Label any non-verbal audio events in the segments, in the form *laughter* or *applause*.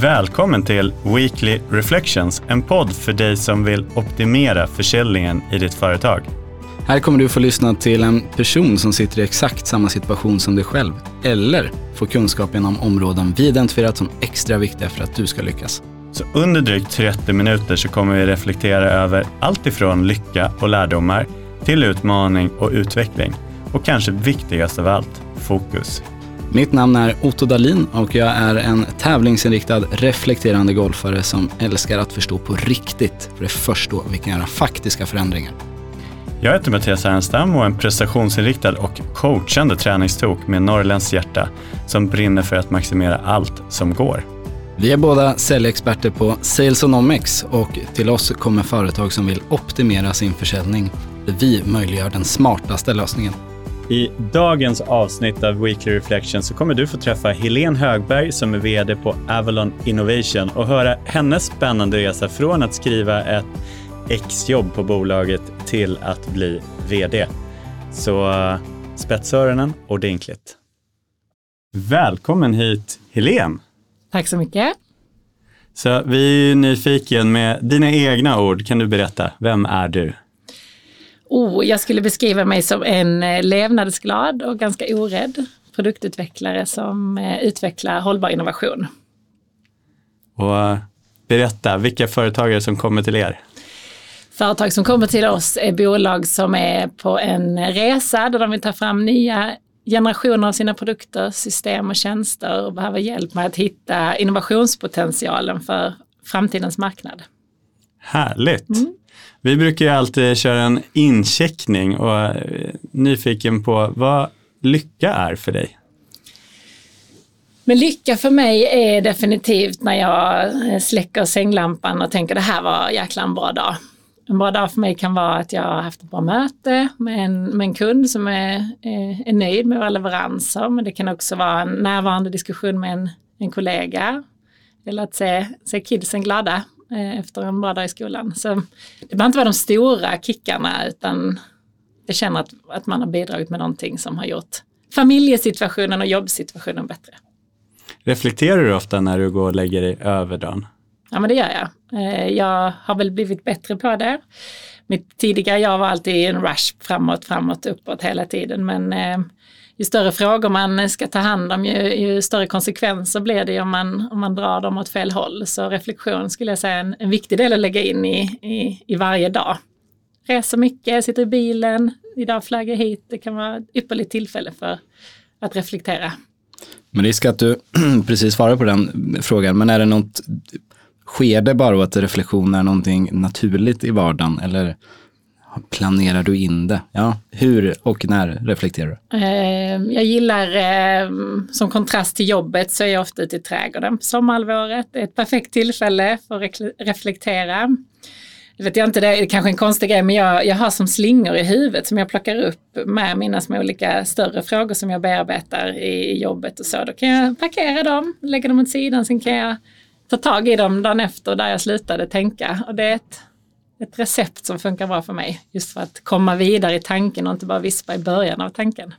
Välkommen till Weekly Reflections, en podd för dig som vill optimera försäljningen i ditt företag. Här kommer du få lyssna till en person som sitter i exakt samma situation som dig själv, eller få kunskap inom områden vi identifierat som extra viktiga för att du ska lyckas. Så under drygt 30 minuter så kommer vi reflektera över allt ifrån lycka och lärdomar till utmaning och utveckling. Och kanske viktigast av allt, fokus. Mitt namn är Otto Dalin och jag är en tävlingsinriktad reflekterande golfare som älskar att förstå på riktigt, för det är först då vi kan göra faktiska förändringar. Jag heter Mattias Ernstam och är en prestationsinriktad och coachande träningstok med norrländskt hjärta som brinner för att maximera allt som går. Vi är båda säljexperter på Salesonomics och till oss kommer företag som vill optimera sin försäljning vi möjliggör den smartaste lösningen. I dagens avsnitt av Weekly Reflection så kommer du få träffa Helene Högberg som är VD på Avalon Innovation och höra hennes spännande resa från att skriva ett exjobb på bolaget till att bli VD. Så uh, spetsa öronen ordentligt. Välkommen hit Helene! Tack så mycket. Så vi är nyfiken med dina egna ord. Kan du berätta, vem är du? Oh, jag skulle beskriva mig som en eh, levnadsglad och ganska orädd produktutvecklare som eh, utvecklar hållbar innovation. Och eh, berätta, vilka företagare som kommer till er? Företag som kommer till oss är bolag som är på en resa där de vill ta fram nya generationer av sina produkter, system och tjänster och behöver hjälp med att hitta innovationspotentialen för framtidens marknad. Härligt! Mm. Vi brukar ju alltid köra en incheckning och är nyfiken på vad lycka är för dig. Men lycka för mig är definitivt när jag eh, släcker sänglampan och tänker det här var jäkla en bra dag. En bra dag för mig kan vara att jag har haft ett bra möte med en, med en kund som är, är, är nöjd med våra leveranser. Men det kan också vara en närvarande diskussion med en, en kollega. Eller att se, se kidsen glada efter en bra dag i skolan. Så det behöver inte vara de stora kickarna utan jag känner att, att man har bidragit med någonting som har gjort familjesituationen och jobbsituationen bättre. Reflekterar du ofta när du går och lägger dig över dagen? Ja men det gör jag. Eh, jag har väl blivit bättre på det. Mitt tidigare jag var alltid i en rush framåt, framåt, uppåt hela tiden. Men eh, ju större frågor man ska ta hand om, ju, ju, större konsekvenser blir det om man, om man drar dem åt fel håll. Så reflektion skulle jag säga är en, en viktig del att lägga in i, i, i varje dag. Reser mycket, sitter i bilen, idag flaggar jag hit. Det kan vara ett ypperligt tillfälle för att reflektera. Men risk att du *clears throat* precis svarar på den frågan, men är det något Sker det bara att reflektion är någonting naturligt i vardagen eller planerar du in det? Ja, hur och när reflekterar du? Ehm, jag gillar, ehm, som kontrast till jobbet så är jag ofta ute i trädgården på sommarhalvåret. Det är ett perfekt tillfälle för att reflektera. Det vet jag inte, det är kanske en konstig grej, men jag, jag har som slingor i huvudet som jag plockar upp med mina små olika större frågor som jag bearbetar i jobbet och så. Då kan jag parkera dem, lägga dem åt sidan, sen kan jag ta tag i dem dagen efter där jag slutade tänka. Och det är ett, ett recept som funkar bra för mig. Just för att komma vidare i tanken och inte bara vispa i början av tanken.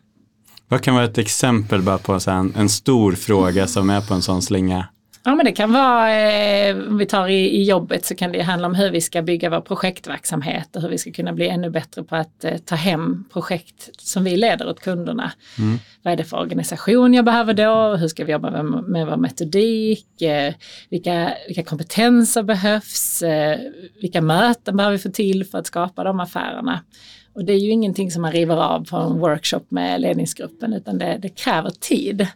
Vad kan vara ett exempel bara på en, en stor fråga som är på en sån slinga? Ja men det kan vara, eh, om vi tar i, i, jobbet så kan det handla om hur vi ska bygga vår projektverksamhet och hur vi ska kunna bli ännu bättre på att eh, ta hem projekt som vi leder åt kunderna. Mm. Vad är det för organisation jag behöver då? Hur ska vi jobba med, med vår metodik? Eh, vilka, vilka kompetenser behövs? Eh, vilka möten behöver vi få till för att skapa de affärerna? Och det är ju ingenting som man river av på en workshop med ledningsgruppen utan det, det kräver tid.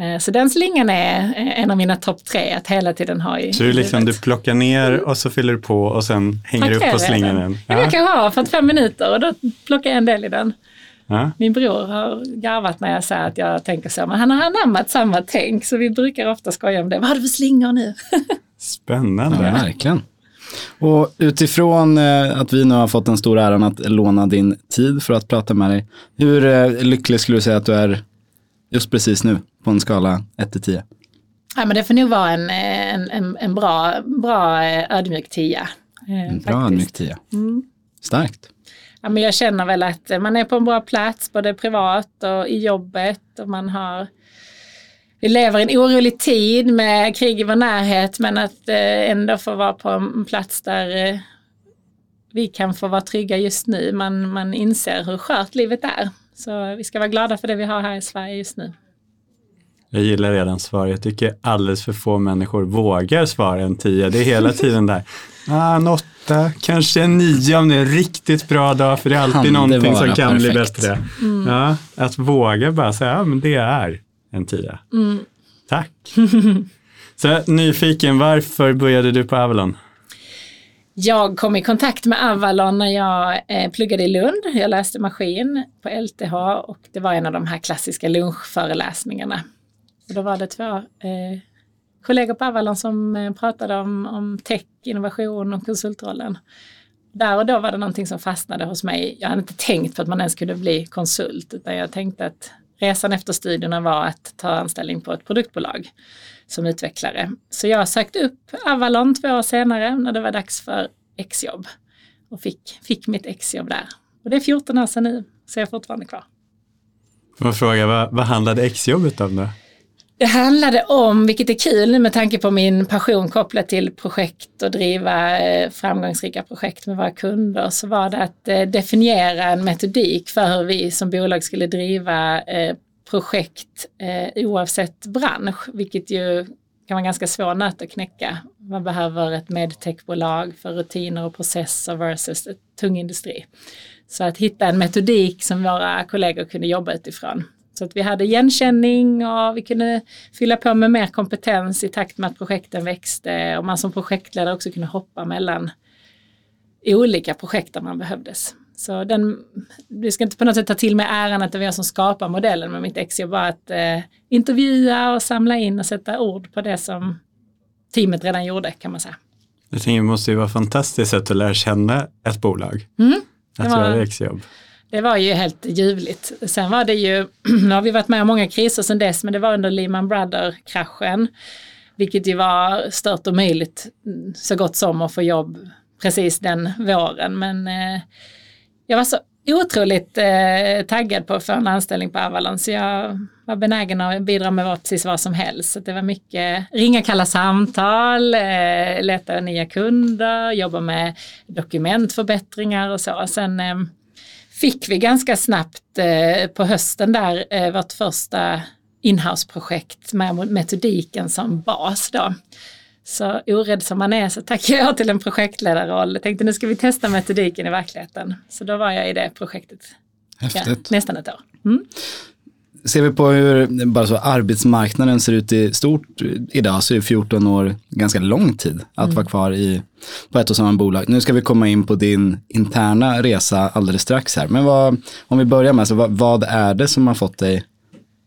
Eh, så den slingan är en av mina topp tre att hela tiden ha i Så du, liksom, du plockar ner och så fyller du på och sen hänger du upp på slingan igen? Ja. Jag kan ha för fem minuter och då plockar jag en del i den. Ja. Min bror har garvat när jag säger att jag tänker så, men han har anammat samma tänk så vi brukar ofta skoja om det. Vad har du för slingor nu? *laughs* Spännande. Ja, verkligen. Och utifrån eh, att vi nu har fått den stora äran att låna din tid för att prata med dig, hur eh, lycklig skulle du säga att du är just precis nu på en skala 1 till 10? Ja, men det får nog vara en, en, en, en bra, bra eh, ödmjuk 10. En bra ödmjuk 10. Mm. Starkt. Ja, men jag känner väl att man är på en bra plats både privat och i jobbet och man har vi lever i en orolig tid med krig i vår närhet men att eh, ändå få vara på en plats där eh, vi kan få vara trygga just nu. Man, man inser hur skört livet är. Så vi ska vara glada för det vi har här i Sverige just nu. Jag gillar redan svaret. Jag tycker alldeles för få människor vågar svara en tia. Det är hela tiden där. *laughs* Ah, en åtta, kanske en nio om det är en riktigt bra dag, för det är alltid Kan någonting som kan bli perfekt? bättre. Ja, att våga bara säga, ja men det är en tia. Tack. *laughs* Så nyfiken, varför började du på Avalon? Jag kom i kontakt med Avalon när jag eh, pluggade i Lund. Jag läste maskin på LTH och det var en av de här klassiska lunchföreläsningarna. Och då var det två eh, kollegor på Avalon som eh, pratade om, om tech, innovation och konsultrollen. Där och då var det någonting som fastnade hos mig. Jag hade inte tänkt på att man ens kunde bli konsult utan jag tänkte att resan efter studierna var att ta anställning på ett produktbolag som utvecklare. Så jag sökte upp Avalon två år senare när det var dags för exjobb och fick, fick mitt exjobb där. Och det är 14 år sedan nu, så jag är fortfarande kvar. Får jag fråga, vad, vad handlade exjobbet om då? Det handlade om, vilket är kul nu med tanke på min passion kopplat till projekt och driva eh, framgångsrika projekt med våra kunder, så var det att eh, definiera en metodik för hur vi som bolag skulle driva eh, projekt eh, oavsett bransch, vilket ju kan vara ganska svår nöt att knäcka. Man behöver ett medtechbolag för rutiner och processer versus ett tung industri. Så att hitta en metodik som våra kollegor kunde jobba utifrån. Så att vi hade igenkänning och vi kunde fylla på med mer kompetens i takt med att projekten växte och man som projektledare också kunde hoppa mellan olika projekt där man behövdes. Så den, vi ska inte på något sätt ta till mig äran att det var jag som skapar modellen med mitt exjobb var att eh, intervjua och samla in och sätta ord på det som teamet redan gjorde kan man säga. Jag tänker det måste ju vara fantastiskt att lära känna ett bolag. Mm, Att det var- göra exjobb. Det var ju helt ljuvligt. Sen var det ju, *clears throat* nu har vi varit med om många kriser sedan dess, men det var under Lehman Brothers-kraschen, vilket ju var stört och möjligt så gott som att få jobb precis den våren. Men eh, jag var så otroligt eh, taggad på att få en anställning på Avalon, så jag var benägen att bidra med vad, precis vad som helst. Så det var mycket ringa kalla samtal, eh, leta nya kunder, jobba med dokumentförbättringar och så. Sen eh, fick vi ganska snabbt eh, på hösten där eh, vårt första inhouse-projekt med metodiken som bas då. Så orädd som man är så tackade jag till en projektledarroll. Jag tänkte nu ska vi testa metodiken i verkligheten. Så då var jag i det projektet ja, nästan ett år. Mm. Ser vi på hur bara så arbetsmarknaden ser ut i stort idag så är 14 år ganska lång tid att vara kvar i, på ett och samma bolag. Nu ska vi komma in på din interna resa alldeles strax här. Men vad, om vi börjar med, så vad, vad är det som har fått dig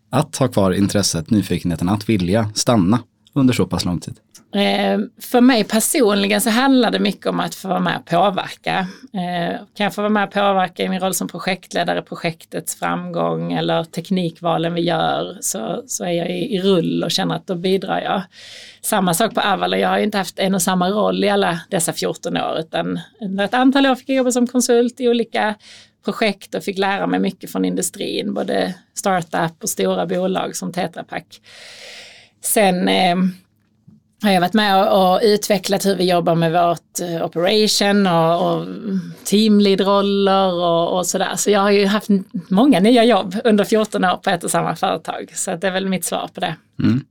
att ha kvar intresset, nyfikenheten, att vilja stanna under så pass lång tid? Eh, för mig personligen så handlar det mycket om att få vara med och påverka. Eh, kan jag få vara med och påverka i min roll som projektledare, projektets framgång eller teknikvalen vi gör så, så är jag i, i rull och känner att då bidrar jag. Samma sak på Avala, jag har ju inte haft en och samma roll i alla dessa 14 år utan under ett antal år fick jag jobba som konsult i olika projekt och fick lära mig mycket från industrin, både startup och stora bolag som Tetra Pak. Sen eh, har jag varit med och, och utvecklat hur vi jobbar med vårt eh, operation och, och teamlead-roller och, och sådär. Så jag har ju haft många nya jobb under 14 år på ett och samma företag. Så det är väl mitt svar på det. Mm.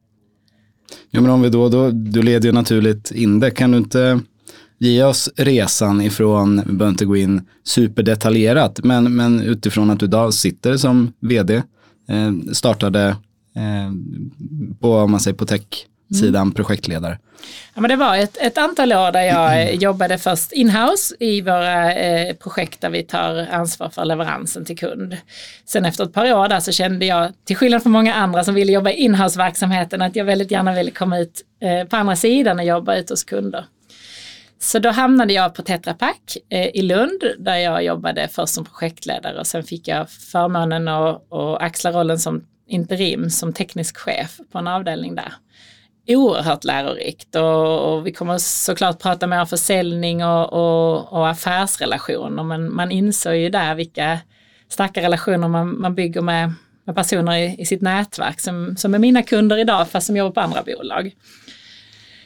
Ja, men om vi då, då, du leder ju naturligt in det. Kan du inte ge oss resan ifrån, vi behöver inte gå in superdetaljerat, men, men utifrån att du idag sitter som vd, eh, startade eh, på, om man säger på tech tech-sidan, projektledare. Ja, men det var ett, ett antal år där jag eh, jobbade först inhouse i våra eh, projekt där vi tar ansvar för leveransen till kund. Sen efter ett par år där så kände jag, till skillnad från många andra som ville jobba i inhouse-verksamheten, att jag väldigt gärna ville komma ut eh, på andra sidan och jobba ut hos kunder. Så då hamnade jag på Tetra Pak eh, i Lund där jag jobbade först som projektledare och sen fick jag förmånen att axla rollen som interim som teknisk chef på en avdelning där. Oerhört lärorikt och, och vi kommer såklart prata mer om försäljning och, och, och affärsrelationer men man inser ju där vilka starka relationer man, man bygger med, med personer i, i, sitt nätverk som, som är mina kunder idag fast som jobbar på andra bolag.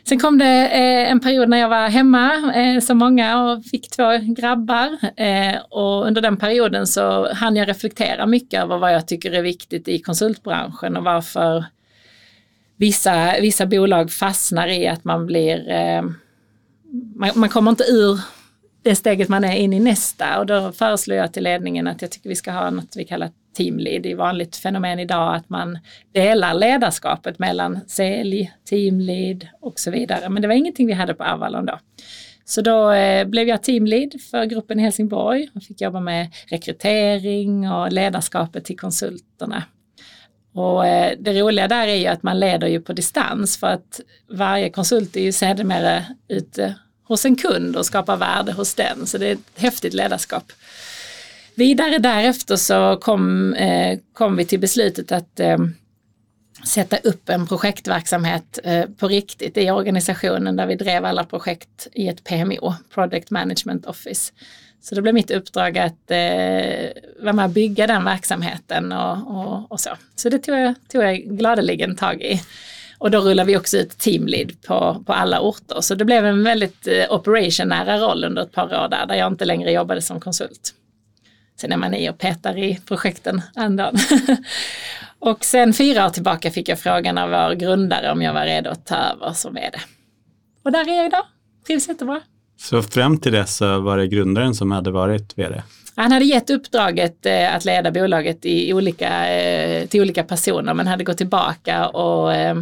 Sen kom det eh, en period när jag var hemma eh, som många och fick två grabbar. Eh, och under den perioden så hann jag reflektera mycket över vad jag tycker är viktigt i konsultbranschen och varför vissa, vissa bolag fastnar i att man blir, eh, man, man kommer inte ur det steget man är in i nästa och då föreslår jag till ledningen att jag tycker vi ska ha något vi kallar teamlead. Det är vanligt fenomen idag att man delar ledarskapet mellan sälj, teamlead och så vidare. Men det var ingenting vi hade på Avalon då. Så då eh, blev jag teamlead för gruppen i Helsingborg och fick jobba med rekrytering och ledarskapet till konsulterna. Och eh, det roliga där är ju att man leder ju på distans för att varje konsult är ju sedermera ute hos en kund och skapar värde hos den. Så det är ett häftigt ledarskap. Vidare därefter så kom, eh, kom vi till beslutet att eh, sätta upp en projektverksamhet eh, på riktigt i organisationen där vi drev alla projekt i ett PMO, Project Management Office. Så det blev mitt uppdrag att eh, vara med och bygga den verksamheten och, och, och, så. Så det tog jag, tog jag gladeligen tag i. Och då rullade vi också ut teamlead på, på alla orter. Så det blev en väldigt eh, operation-nära roll under ett par år där, där jag inte längre jobbade som konsult. Sen är man i och petar i projekten ändå. *laughs* och sen fyra år tillbaka fick jag frågan av vår grundare om jag var redo att ta över som vd. Och där är jag idag. Trivs jättebra. Så fram till dess var det grundaren som hade varit vd? Han hade gett uppdraget eh, att leda bolaget i olika, eh, till olika personer men hade gått tillbaka och eh,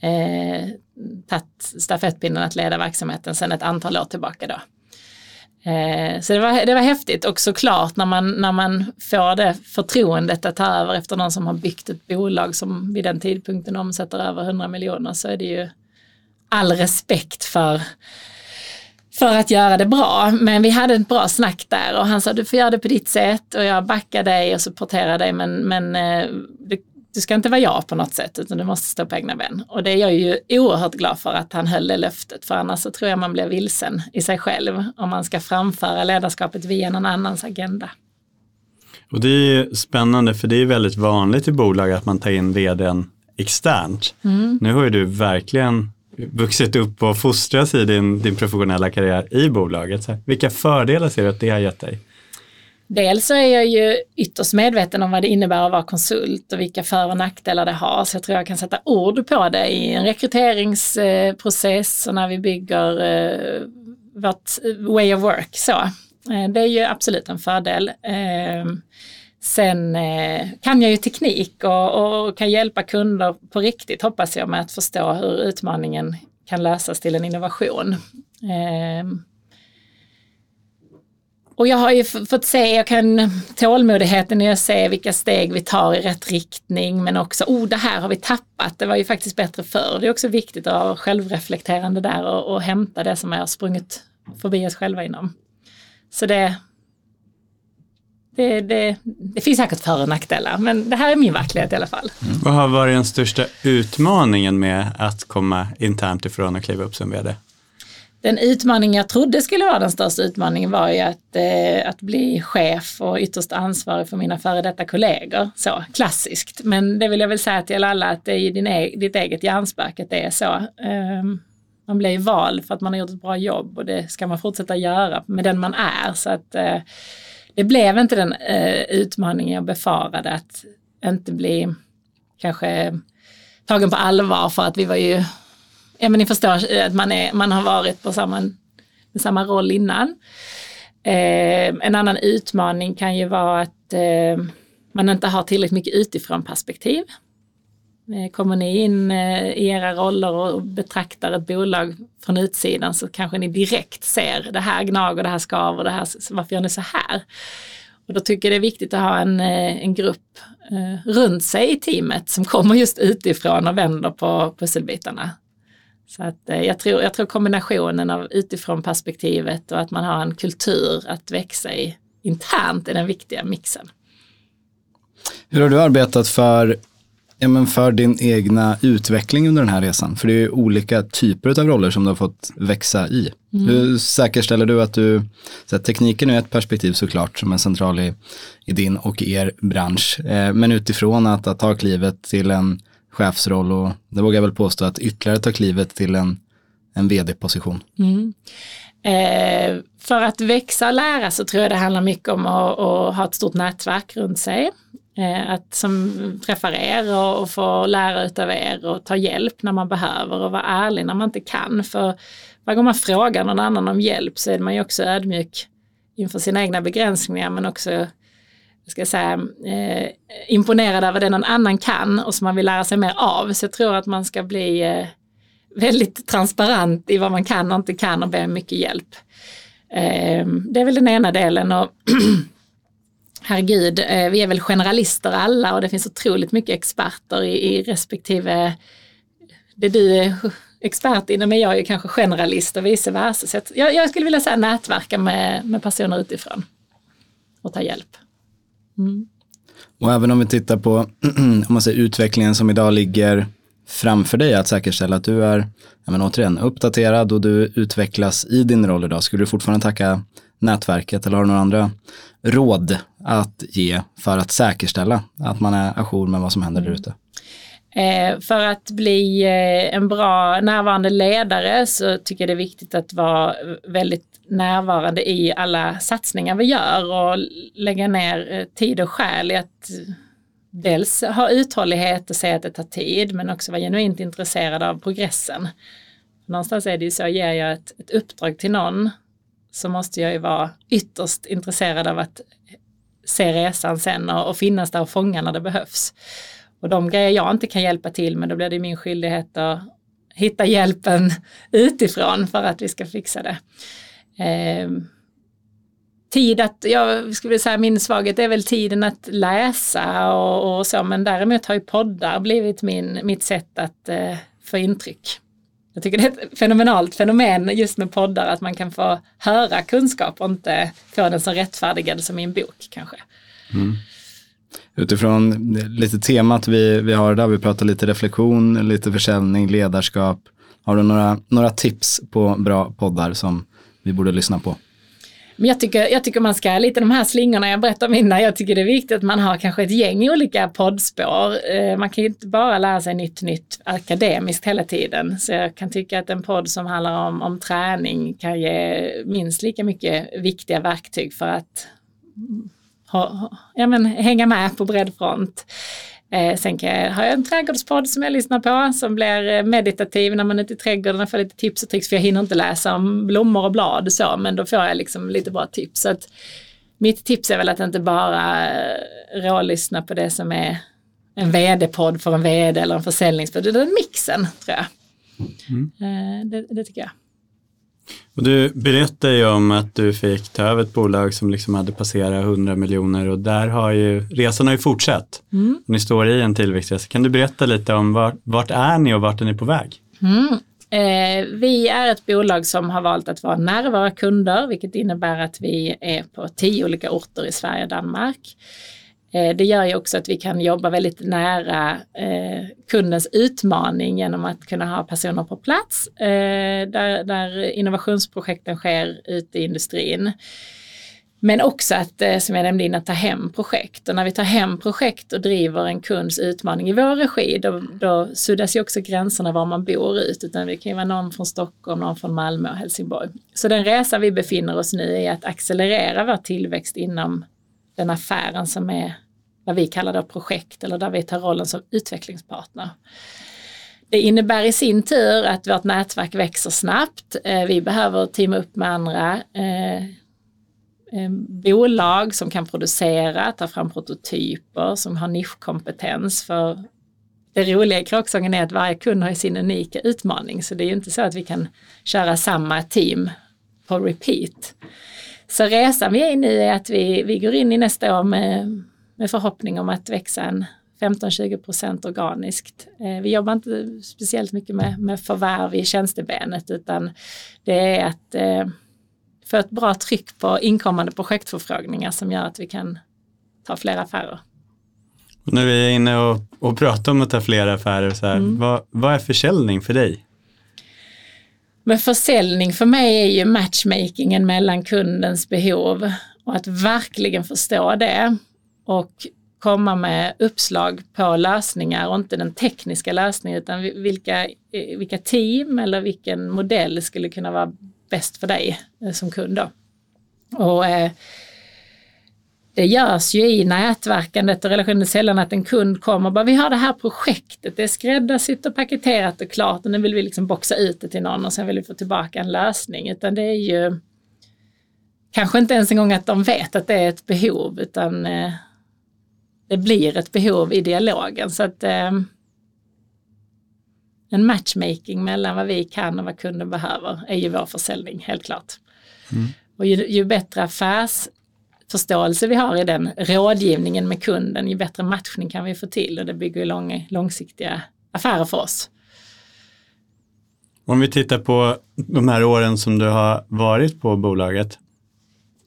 eh, tagit stafettpinnen att leda verksamheten sedan ett antal år tillbaka då. Eh, så det var, det var häftigt och såklart när man, när man får det förtroendet att ta över efter någon som har byggt ett bolag som vid den tidpunkten omsätter över 100 miljoner så är det ju all respekt för för att göra det bra. Men vi hade ett bra snack där och han sa du får göra det på ditt sätt och jag backar dig och supporterar dig men, men eh, det det, du ska inte vara jag på något sätt utan du måste stå på egna ben. Och det är jag ju oerhört glad för att han höll det löftet för annars så tror jag man blir vilsen i sig själv om man ska framföra ledarskapet via någon annans agenda. Och det är spännande för det är väldigt vanligt i bolag att man tar in vdn externt. Mm. Nu har ju du verkligen vuxit upp och fostrats i din, din professionella karriär i bolaget. Så vilka fördelar ser du att det har gett dig? Dels så är jag ju ytterst medveten om vad det innebär att vara konsult och vilka för och nackdelar det har. Så jag tror jag kan sätta ord på det i en rekryteringsprocess och när vi bygger eh, vårt eh, way of work. Så. Eh, det är ju absolut en fördel. Ehm, sen kan jag ju teknik och, och kan hjälpa kunder på riktigt hoppas jag med att förstå hur utmaningen kan lösas till en innovation. Ehm, och jag har ju fått se, jag kan tålmodigheten när jag ser vilka steg vi tar i rätt riktning men också, oh det här har vi tappat, det var ju faktiskt bättre förr. Det är också viktigt att vara självreflekterande där och, och hämta det som är sprungit förbi oss själva inom. Så det, det, det, det finns säkert för och nackdelar, men det här är min verklighet i alla fall. Mm. Vad har varit den största utmaningen med att komma internt ifrån och kliva upp som vd? Den utmaning jag trodde skulle vara den största utmaningen var ju att, eh, att bli chef och ytterst ansvarig för mina före detta kollegor. Så klassiskt, men det vill jag väl säga till alla att det är din e ditt eget hjärnspöke att det är så. Um, man blir ju vald för att man har gjort ett bra jobb och det ska man fortsätta göra med den man är. Så att eh, det blev inte den eh, utmaningen jag befarade att inte bli kanske tagen på allvar för att vi var ju ja men ni förstår eh, att man, är, man har varit på samma, samma roll innan. Eh, en annan utmaning kan ju vara att eh, man inte har tillräckligt mycket utifrån perspektiv. Eh, kommer ni in eh, i era roller och betraktar ett bolag från utsidan så kanske ni direkt ser det här gnager, det här skaver, det här, varför gör ni så här? Och då tycker jag det är viktigt att ha en, eh, en grupp eh, runt sig i teamet som kommer just utifrån och vänder på pusselbitarna. Så att, eh, jag, tror, jag tror kombinationen av utifrån perspektivet och att man har en kultur att växa i internt är den viktiga mixen. Hur har du arbetat för Ja, men för din egna utveckling under den här resan, för det är ju olika typer av roller som du har fått växa i. Mm. Hur säkerställer du att du, så att tekniken är ett perspektiv såklart som är central i, i din och er bransch, eh, men utifrån att, att ta klivet till en chefsroll och det vågar jag väl påstå att ytterligare ta klivet till en, en vd-position. Mm. Eh, för att växa och lära så tror jag det handlar mycket om att, att ha ett stort nätverk runt sig. Eh, att som träffar er och, och få lära utav er och ta hjälp när man behöver och vara ärlig när man inte kan. För varje gång man frågar någon annan om hjälp så är man ju också ödmjuk inför sina egna begränsningar men också ska jag säga, eh, imponerad över det någon annan kan och som man vill lära sig mer av. Så jag tror att man ska bli eh, väldigt transparent i vad man kan och inte kan och be om mycket hjälp. Eh, det är väl den ena delen. Och *clears throat* herregud, eh, vi är väl generalister alla och det finns otroligt mycket experter i, i respektive det du är expert inom är jag ju kanske generalist och vice versa. Så jag, jag skulle vilja säga nätverka med, med personer utifrån och ta hjälp. Mm. Och även om vi tittar på *clears throat* om man säger, utvecklingen som idag ligger framför dig att säkerställa att du är men återigen, uppdaterad och du utvecklas i din roll idag. Skulle du fortfarande tacka nätverket eller har du några andra råd att ge för att säkerställa att man är ajour med vad som händer där ute? Eh, för att bli eh, en bra närvarande ledare så tycker jag det är viktigt att vara väldigt närvarande i alla satsningar vi gör och lägga ner eh, tid och själ i att eh, dels ha uthållighet och se att det tar tid men också vara genuint intresserad av progressen. Någonstans är det ju så, ger jag ett, ett uppdrag till någon så måste jag ju vara ytterst intresserad av att eh, se resan sen och, och finnas där och fånga när det behövs. Och de grejer jag inte kan hjälpa till med, då blir det min skyldighet att hitta hjälpen *laughs* utifrån för att vi ska fixa det. Eh, tid att, jag skulle säga min svaghet är väl tiden att läsa och, och så, men däremot har ju poddar blivit min, mitt sätt att eh, få intryck. Jag tycker det är ett fenomenalt fenomen just med poddar att man kan få höra kunskap och inte få den så rättfärdigad som i en bok kanske. Mm. Utifrån lite temat vi, vi har där, vi pratar lite reflektion, lite försäljning, ledarskap. Har du några, några tips på bra poddar som vi borde lyssna på? Men jag tycker, jag tycker man ska, lite de här slingorna jag berättade om innan, jag tycker det är viktigt att man har kanske ett gäng olika poddspår. Eh, man kan ju inte bara lära sig nytt, nytt akademiskt hela tiden. Så jag kan tycka att en podd som handlar om, om träning kan ge minst lika mycket viktiga verktyg för att ha, ja, men, hänga med på bred front. Eh, sen jag, har jag en trädgårdspodd som jag lyssnar på som blir eh, meditativ när man är ute i trädgården och får lite tips och tricks för jag hinner inte läsa om blommor och blad och så men då får jag liksom lite bra tips. Så att mitt tips är väl att inte bara eh, rålyssna på det som är en vd-podd för en vd eller en försäljningspodd, är mixen tror jag. Mm. Eh, det, det tycker jag. Du berättade ju om att du fick ta över ett bolag som liksom hade passerat 100 miljoner och där har ju resan har ju fortsatt. Mm. Ni står i en tillväxtresa. Kan du berätta lite om vart, vart är ni och vart är ni på väg? Mm. Eh, vi är ett bolag som har valt att vara nära våra kunder, vilket innebär att vi är på tio olika orter i Sverige och Danmark. Eh, det gör ju också att vi kan jobba väldigt nära eh, kundens utmaning genom att kunna ha personer på plats eh, där, där innovationsprojekten sker ute i industrin. Men också att, som jag nämnde innan, ta hem projekt. Och när vi tar hem projekt och driver en kunds utmaning i vår regi, då, då suddas ju också gränserna var man bor ut. Utan det kan ju vara någon från Stockholm, någon från Malmö och Helsingborg. Så den resa vi befinner oss nu är att accelerera vår tillväxt inom den affären som är vad vi kallar det projekt eller där vi tar rollen som utvecklingspartner. Det innebär i sin tur att vårt nätverk växer snabbt. Eh, vi behöver teama upp med andra eh, eh, bolag som kan producera, ta fram prototyper, som har nischkompetens. För det roliga i kråksången är att varje kund har sin unika utmaning så det är ju inte så att vi kan köra samma team på repeat. Så resan vi är i nu är att vi, vi går in i nästa år med med förhoppning om att växa en 15-20 procent organiskt. Eh, vi jobbar inte speciellt mycket med, med förvärv i tjänstebenet utan det är att eh, få ett bra tryck på inkommande projektförfrågningar som gör att vi kan ta fler affärer. Och nu är vi inne och, och pratar om att ta fler affärer. Så här. Mm. Vad, vad är försäljning för dig? Men försäljning för mig är ju matchmakingen mellan kundens behov och att verkligen förstå det och komma med uppslag på lösningar och inte den tekniska lösningen utan vilka, eh, vilka team eller vilken modell skulle kunna vara bäst för dig eh, som kund. Då. Och, eh, det görs ju i nätverkandet och relationen sällan att en kund kommer och bara vi har det här projektet, det är skräddarsytt och paketerat och klart och nu vill vi liksom boxa ut det till någon och sen vill vi få tillbaka en lösning utan det är ju kanske inte ens en gång att de vet att det är ett behov utan eh, det blir ett behov i dialogen så att eh, en matchmaking mellan vad vi kan och vad kunden behöver är ju vår försäljning helt klart. Mm. Och ju, ju bättre affärs förståelse vi har i den rådgivningen med kunden, ju bättre matchning kan vi få till och det bygger lång, långsiktiga affärer för oss. Om vi tittar på de här åren som du har varit på bolaget.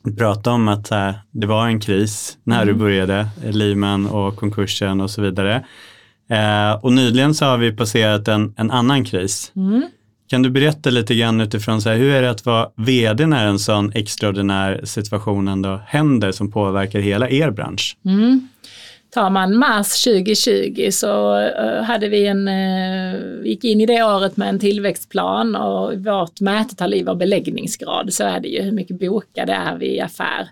Du pratade om att det var en kris när mm. du började, Lehman och konkursen och så vidare. Eh, och nyligen så har vi passerat en, en annan kris. Mm. Kan du berätta lite grann utifrån så här, hur är det att vara vd när en sån extraordinär situation ändå händer som påverkar hela er bransch? Mm. Tar man mars 2020 så eh, hade vi en, eh, gick in i det året med en tillväxtplan och vårt mätetal i vår beläggningsgrad så är det ju hur mycket bokade är vi i affär.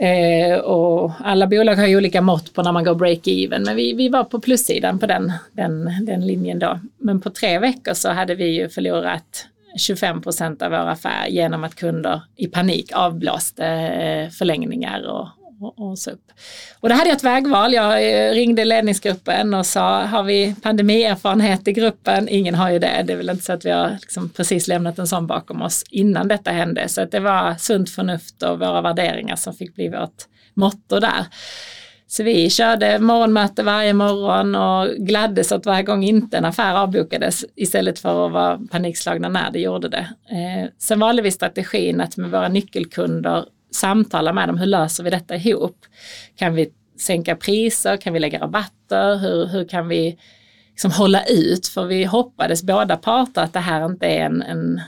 Eh, och alla bolag har ju olika mått på när man går break-even, men vi, vi var på plussidan på den, den, den linjen då. Men på tre veckor så hade vi ju förlorat 25 procent av vår affär genom att kunder i panik avblåste eh, förlängningar och, och, och så upp. Och det hade jag ett vägval. Jag eh, ringde ledningsgruppen och sa, har vi pandemierfarenhet i gruppen? Ingen har ju det. Det är väl inte så att vi har liksom precis lämnat en sån bakom oss innan detta hände. Så att det var sunt förnuft och våra värderingar som fick bli vårt motto där. Så vi körde morgonmöte varje morgon och gladdes åt varje gång inte en affär avbokades istället för att vara panikslagna när det gjorde det. Eh, sen valde vi strategin att med våra nyckelkunder samtala med dem, hur löser vi detta ihop? Kan vi sänka priser? Kan vi lägga rabatter? Hur, hur kan vi liksom hålla ut? För vi hoppades båda parter att det här inte är en, en,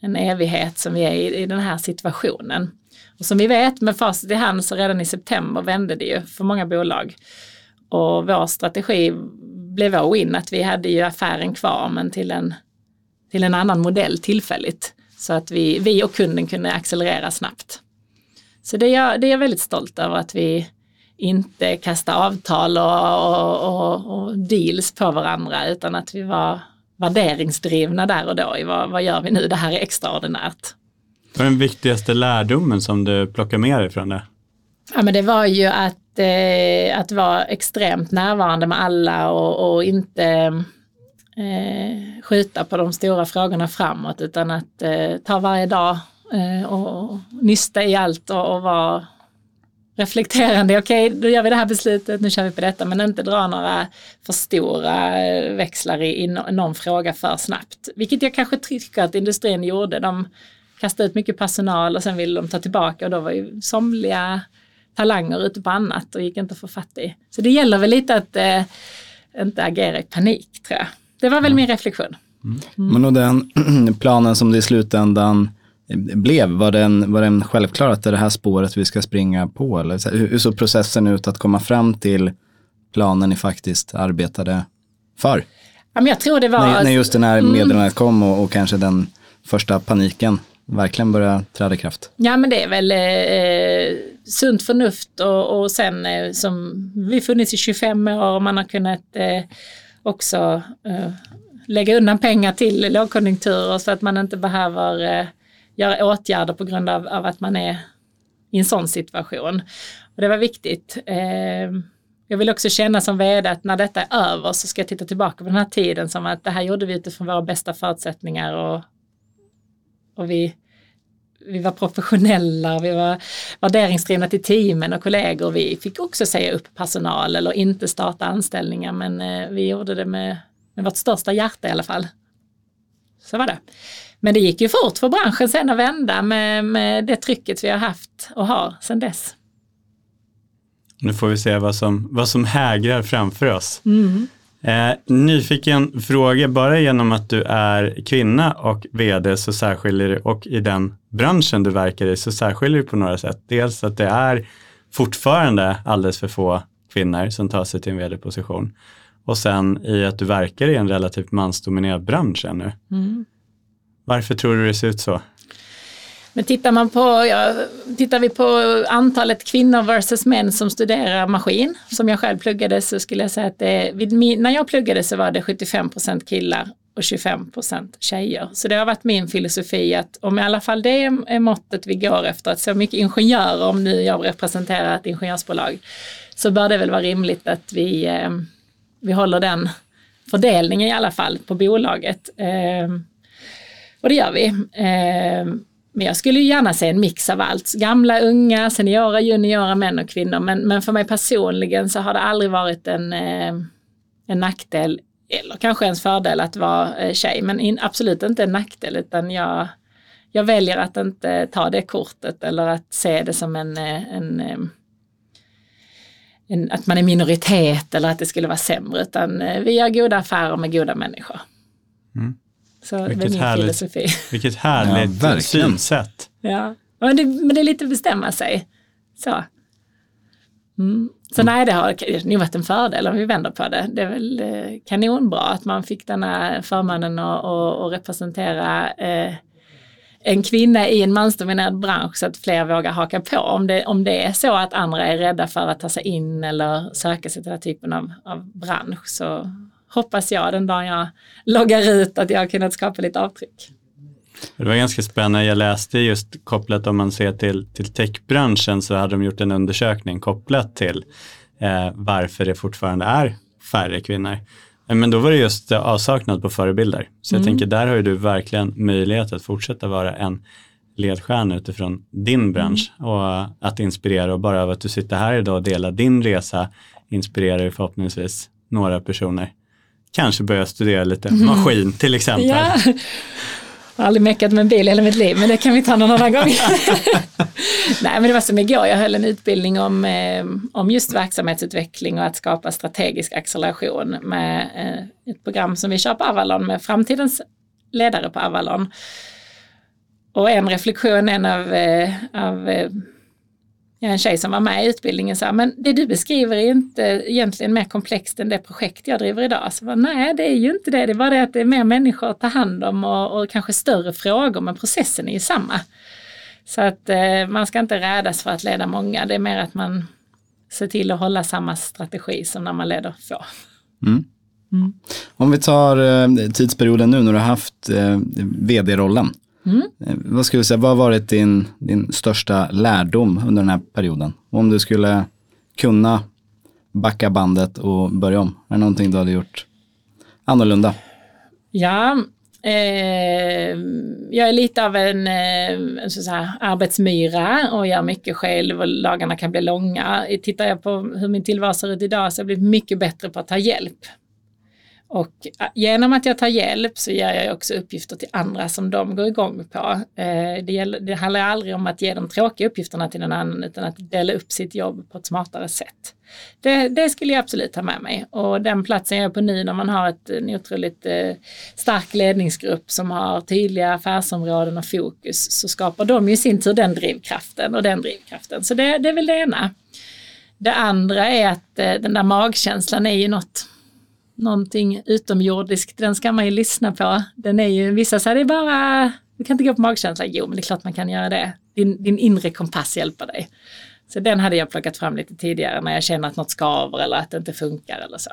en evighet som vi är i, i den här situationen. Och som vi vet med facit i hand så redan i september vände det ju för många bolag. Och vår strategi blev vår win att vi hade ju affären kvar men till en, till en annan modell tillfälligt. Så att vi, vi och kunden kunde accelerera snabbt. Så det är, jag, det är jag väldigt stolt över att vi inte kastar avtal och, och, och, och, deals på varandra utan att vi var värderingsdrivna där och då i vad, vad gör vi nu, det här är extraordinärt. Vad är den viktigaste lärdomen som du plockar med dig från det? Ja men det var ju att, eh, att vara extremt närvarande med alla och, och inte eh, skjuta på de stora frågorna framåt utan att eh, ta varje dag och nysta i allt och, och vara reflekterande. *laughs* Okej, okay, då gör vi det här beslutet, nu kör vi på detta, men inte dra några för stora eh, växlar i, i någon fråga för snabbt. Vilket jag kanske tycker att industrin gjorde. De kastade ut mycket personal och sen ville de ta tillbaka och då var ju somliga talanger ute på annat och gick inte att få fatt i. Så det gäller väl lite att eh, inte agera i panik tror jag. Det var väl mm. min reflektion. Mm. Men och den *clears throat* planen som det i slutändan blev? Var den, var den självklar att det är det här spåret vi ska springa på? Eller hur, hur såg processen ut att komma fram till planen ni faktiskt arbetade för? Ja, men jag tror det var... När, när just den här mm. meddelandet kom och, och, kanske den första paniken verkligen började träda i kraft? Ja men det är väl eh, sunt förnuft och, och sen eh, som vi funnits i 25 år och man har kunnat eh, också eh, lägga undan pengar till lågkonjunkturer så att man inte behöver eh, göra åtgärder på grund av, av att man är i en sån situation. Och det var viktigt. Eh, jag vill också känna som vd att när detta är över så ska jag titta tillbaka på den här tiden som att det här gjorde vi utifrån våra bästa förutsättningar och, och vi, vi var professionella, vi var värderingsdrivna till teamen och kollegor. Vi fick också säga upp personal eller inte starta anställningar men eh, vi gjorde det med, med vårt största hjärta i alla fall. Så var det. Men det gick ju fort för branschen sen att vända med, med det trycket vi har haft och har sedan dess. Nu får vi se vad som, vad som hägrar framför oss. Mm. Eh, nyfiken fråga, bara genom att du är kvinna och vd så särskiljer det, och i den branschen du verkar i så särskiljer det på några sätt. Dels att det är fortfarande alldeles för få kvinnor som tar sig till en vd-position. Och sen i att du verkar i en relativt mansdominerad bransch ännu. Mm. Varför tror du det ser ut så? Men tittar, man på, ja, tittar vi på antalet kvinnor versus män som studerar maskin, som jag själv pluggade, så skulle jag säga att det, vid, när jag pluggade så var det 75% killar och 25% tjejer. Så det har varit min filosofi att om i alla fall det är måttet vi går efter, att så mycket ingenjörer, om nu jag representerar ett ingenjörsbolag, så bör det väl vara rimligt att vi, eh, vi håller den fördelningen i alla fall på bolaget. Eh, och det gör vi. Eh, men jag skulle gärna se en mix av allt. Gamla, unga, seniora, juniora, män och kvinnor. Men, men för mig personligen så har det aldrig varit en, eh, en nackdel eller kanske ens fördel att vara eh, tjej. Men in, absolut inte en nackdel utan jag, jag väljer att inte ta det kortet eller att se det som en, eh, en, ehm, en, att man är minoritet eller att det skulle vara sämre. Utan vi gör goda affärer med goda människor. Mm. Så vilket det är min härligt, filosofi. *laughs* Vilket härligt ja, synsätt. Ja, men det, men det är lite att bestämma sig. Så. Mm. Så mm. nej, det har nog varit en fördel om vi vänder på det. Det är väl eh, kanonbra att man fick den här förmånen att, att, att representera eh, en kvinna i en mansdominerad bransch så att fler vågar haka på. Om det, om det är så att andra är rädda för att ta sig in eller söka sig till den här typen av, av bransch så hoppas jag den dagen jag loggar ut att jag har kunnat skapa lite avtryck. Det var ganska spännande, jag läste just kopplat om man ser till, till techbranschen så hade de gjort en undersökning kopplat till eh, varför det fortfarande är färre kvinnor. Men då var det just avsaknad på förebilder. Så mm. jag tänker där har ju du verkligen möjlighet att fortsätta vara en ledstjärna utifrån din bransch mm. och att inspirera och bara av att du sitter här idag och delar din resa inspirerar förhoppningsvis några personer kanske börja studera lite mm. maskin till exempel. Ja. Jag har aldrig meckat med en bil hela mitt liv, men det kan vi ta någon annan gång. *laughs* Nej, men det var som igår, jag höll en utbildning om, eh, om just verksamhetsutveckling och att skapa strategisk acceleration med eh, ett program som vi kör på Avalon med framtidens ledare på Avalon. Och en reflektion, en av, eh, av eh, en tjej som var med i utbildningen sa, men det du beskriver är inte egentligen mer komplext än det projekt jag driver idag. Så var, Nej, det är ju inte det. Det är bara det att det är mer människor att ta hand om och, och kanske större frågor, men processen är ju samma. Så att eh, man ska inte rädas för att leda många. Det är mer att man ser till att hålla samma strategi som när man leder få. Mm. Mm. Om vi tar eh, tidsperioden nu när du har haft eh, vd-rollen. Mm. Eh, vad skulle du säga, vad har varit din, din största lärdom under den här perioden? Om du skulle kunna backa bandet och börja om, är det någonting du hade gjort annorlunda? Ja, eh, jag är lite av en, en så här, arbetsmyra och gör mycket själv och lagarna kan bli långa. Tittar jag på hur min tillvaro ser ut idag så har jag blivit mycket bättre på att ta hjälp. Och äh, genom att jag tar hjälp så ger jag också uppgifter till andra som de går igång på. Eh, det, gäller, det handlar aldrig om att ge de tråkiga uppgifterna till någon annan utan att dela upp sitt jobb på ett smartare sätt. Det, det skulle jag absolut ta med mig och den platsen jag är på nu när man har ett, en otroligt eh, stark ledningsgrupp som har tydliga affärsområden och fokus så skapar de i sin tur den drivkraften och den drivkraften. Så det, det är väl det ena. Det andra är att eh, den där magkänslan är ju något någonting utomjordiskt, den ska man ju lyssna på. Den är ju, vissa säger det är bara, du kan inte gå på magkänsla. Jo, men det är klart man kan göra det. Din, din inre kompass hjälper dig. Så den hade jag plockat fram lite tidigare när jag känner att något skaver eller att det inte funkar eller så.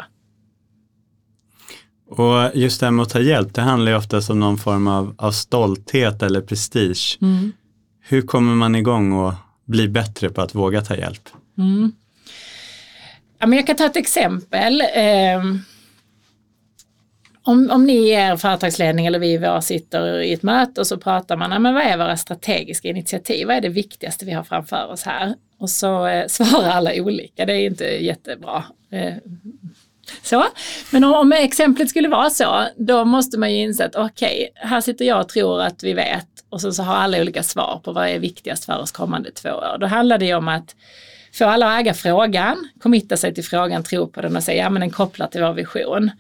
Och just det här med att ta hjälp, det handlar ju ofta om någon form av, av stolthet eller prestige. Mm. Hur kommer man igång och bli bättre på att våga ta hjälp? Mm. Ja, men jag kan ta ett exempel. Eh, om, om ni i er företagsledning eller vi var sitter i ett möte och så pratar man, men vad är våra strategiska initiativ? Vad är det viktigaste vi har framför oss här? Och så eh, *laughs* svarar alla olika, det är inte jättebra. Eh, så. Men om, om, exemplet skulle vara så, då måste man ju inse att okej, okay, här sitter jag och tror att vi vet och så, så har alla olika svar på vad är viktigast för oss kommande två år. Då handlar det ju om att få alla att äga frågan, committa sig till frågan, tro på den och säga ja men den kopplar till vår vision.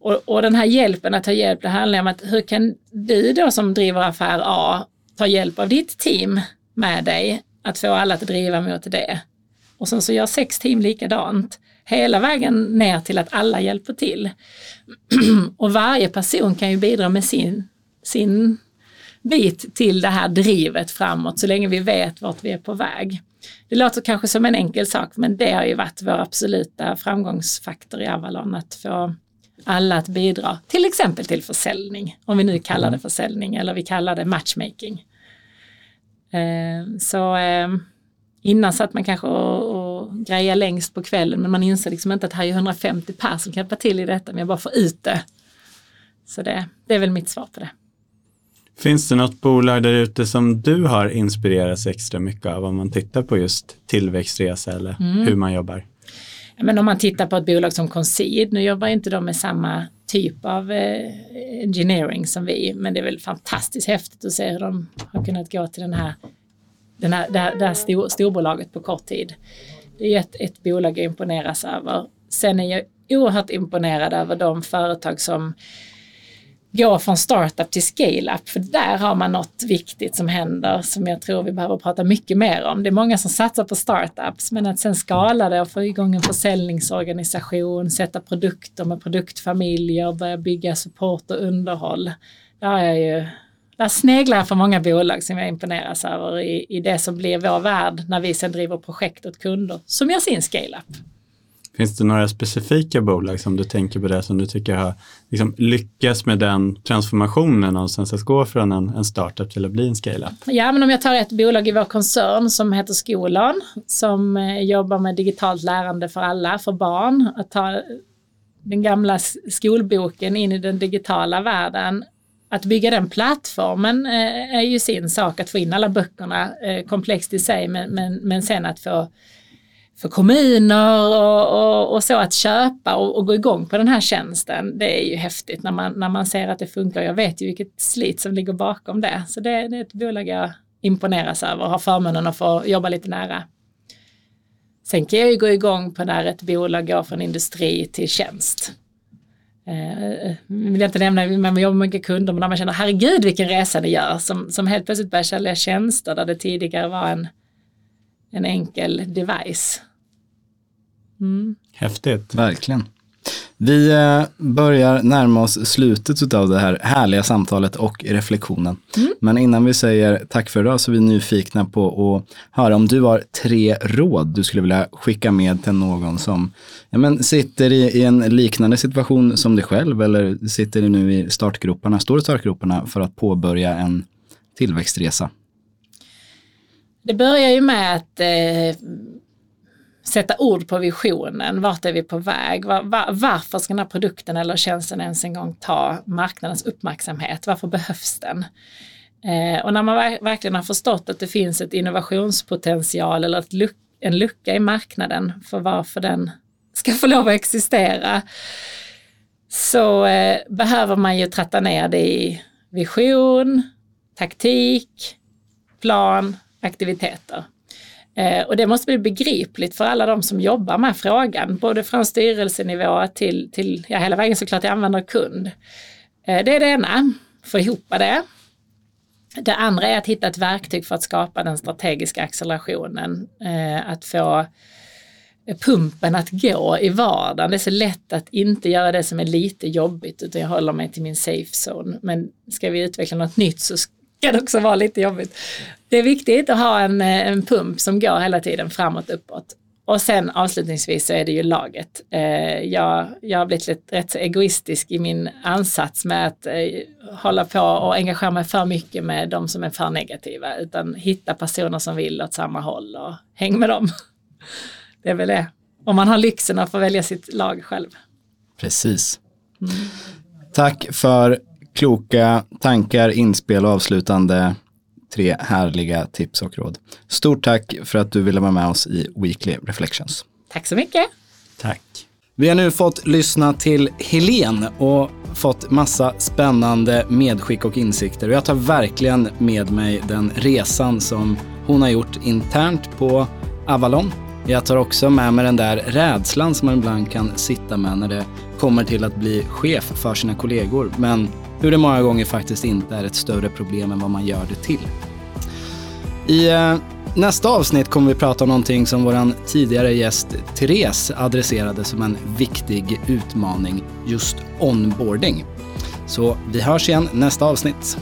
Och, och den här hjälpen att ta hjälp, det handlar om att hur kan du då som driver affär A ta hjälp av ditt team med dig att få alla att driva mot det. Och sen så gör sex team likadant hela vägen ner till att alla hjälper till. *clears throat* och varje person kan ju bidra med sin, sin bit till det här drivet framåt så länge vi vet vart vi är på väg. Det låter kanske som en enkel sak men det har ju varit vår absoluta framgångsfaktor i Avalon att få alla att bidra, till exempel till försäljning, om vi nu kallar det försäljning eller vi kallar det matchmaking. Eh, så eh, innan satt man kanske och, och greja längst på kvällen men man inser liksom inte att här är 150 personer som kan hjälpa till i detta men jag bara får ut det. Så det, det är väl mitt svar på det. Finns det något bolag där ute som du har inspirerats extra mycket av om man tittar på just tillväxtresa eller mm. hur man jobbar? Men om man tittar på ett bolag som Concede, nu jobbar inte de med samma typ av eh, engineering som vi, men det är väl fantastiskt häftigt att se hur de har kunnat gå till den här, den här, det här, det här stor, storbolaget på kort tid. Det är ett, ett bolag jag imponeras över. Sen är jag oerhört imponerad över de företag som gå från startup till scale-up, för där har man något viktigt som händer som jag tror vi behöver prata mycket mer om. Det är många som satsar på startups, men att sen skala det och få igång en försäljningsorganisation, sätta produkter med produktfamiljer, börja bygga support och underhåll. Där är ju där sneglar jag för många bolag som jag imponeras över i, i det som blir vår värld när vi sen driver projekt åt kunder som gör sin scale-up. Finns det några specifika bolag som du tänker på det som du tycker har liksom lyckats med den transformationen och sen gå från en, en startup till att bli en scale-up? Ja, men om jag tar ett bolag i vår koncern som heter Skolan som eh, jobbar med digitalt lärande för alla, för barn. Att ta den gamla skolboken in i den digitala världen att bygga den plattformen eh, är ju sin sak, att få in alla böckerna, eh, komplext i sig, men, men, men sen att få för kommuner och, och, och, så att köpa och, och, gå igång på den här tjänsten. Det är ju häftigt när man, när man ser att det funkar. Jag vet ju vilket slit som ligger bakom det. Så det, det är ett bolag jag imponeras över och har förmånen att få jobba lite nära. Sen kan jag ju gå igång på när ett bolag går från industri till tjänst. Eh, vill jag inte nämna, man jobbar med mycket kunder men när man känner herregud vilken resa det gör som, som helt plötsligt börjar sälja tjänster där det tidigare var en en enkel device. Mm. Häftigt. Verkligen. Vi eh, börjar närma oss slutet av det här härliga samtalet och reflektionen. Mm. Men innan vi säger tack för idag så är vi nyfikna på att höra om du har tre råd du skulle vilja skicka med till någon som ja, men sitter i, i en liknande situation som dig själv eller sitter nu i startgroparna, står i startgroparna för att påbörja en tillväxtresa. Det börjar ju med att eh, sätta ord på visionen. Vart är vi på väg? Var, var, varför ska den här produkten eller tjänsten ens en gång ta marknadens uppmärksamhet? Varför behövs den? Eh, och när man ver verkligen har förstått att det finns ett innovationspotential eller ett luck en lucka i marknaden för varför den ska få lov att existera så eh, behöver man ju tratta ner det i vision, taktik, plan aktiviteter. Eh, och det måste bli begripligt för alla de som jobbar med frågan, både från styrelsenivå till, till ja, hela vägen såklart till användare och kund. Eh, det är det ena, få ihop det. Det andra är att hitta ett verktyg för att skapa den strategiska accelerationen, eh, att få pumpen att gå i vardagen. Det är så lätt att inte göra det som är lite jobbigt utan jag håller mig till min safe zone. Men ska vi utveckla något nytt så kan också vara lite jobbigt. Det är viktigt att ha en, eh, en pump som går hela tiden framåt, uppåt. Och sen avslutningsvis så är det ju laget. Eh, jag, jag har blivit lite, rätt så egoistisk i min ansats med att eh, hålla på och engagera mig för mycket med de som är för negativa, utan hitta personer som vill åt samma håll och häng med dem. *laughs* Det är väl det. Om man har lyxen att få välja sitt lag själv. Precis. Mm. Tack för kloka tankar, inspel och avslutande tre härliga tips och råd. Stort tack för att du ville vara med oss i Weekly Reflections. Tack så mycket. Tack. Vi har nu fått lyssna till Helen och fått massa spännande medskick och insikter. Jag tar verkligen med mig den resan som hon har gjort internt på Avalon Jag tar också med mig den där rädslan som man ibland kan sitta med när det kommer till att bli chef för sina kollegor. Men hur det många gånger faktiskt inte är ett större problem än vad man gör det till. I eh, nästa avsnitt kommer vi prata om någonting som vår tidigare gäst Therese adresserade som en viktig utmaning, just onboarding. Så vi hörs igen nästa avsnitt.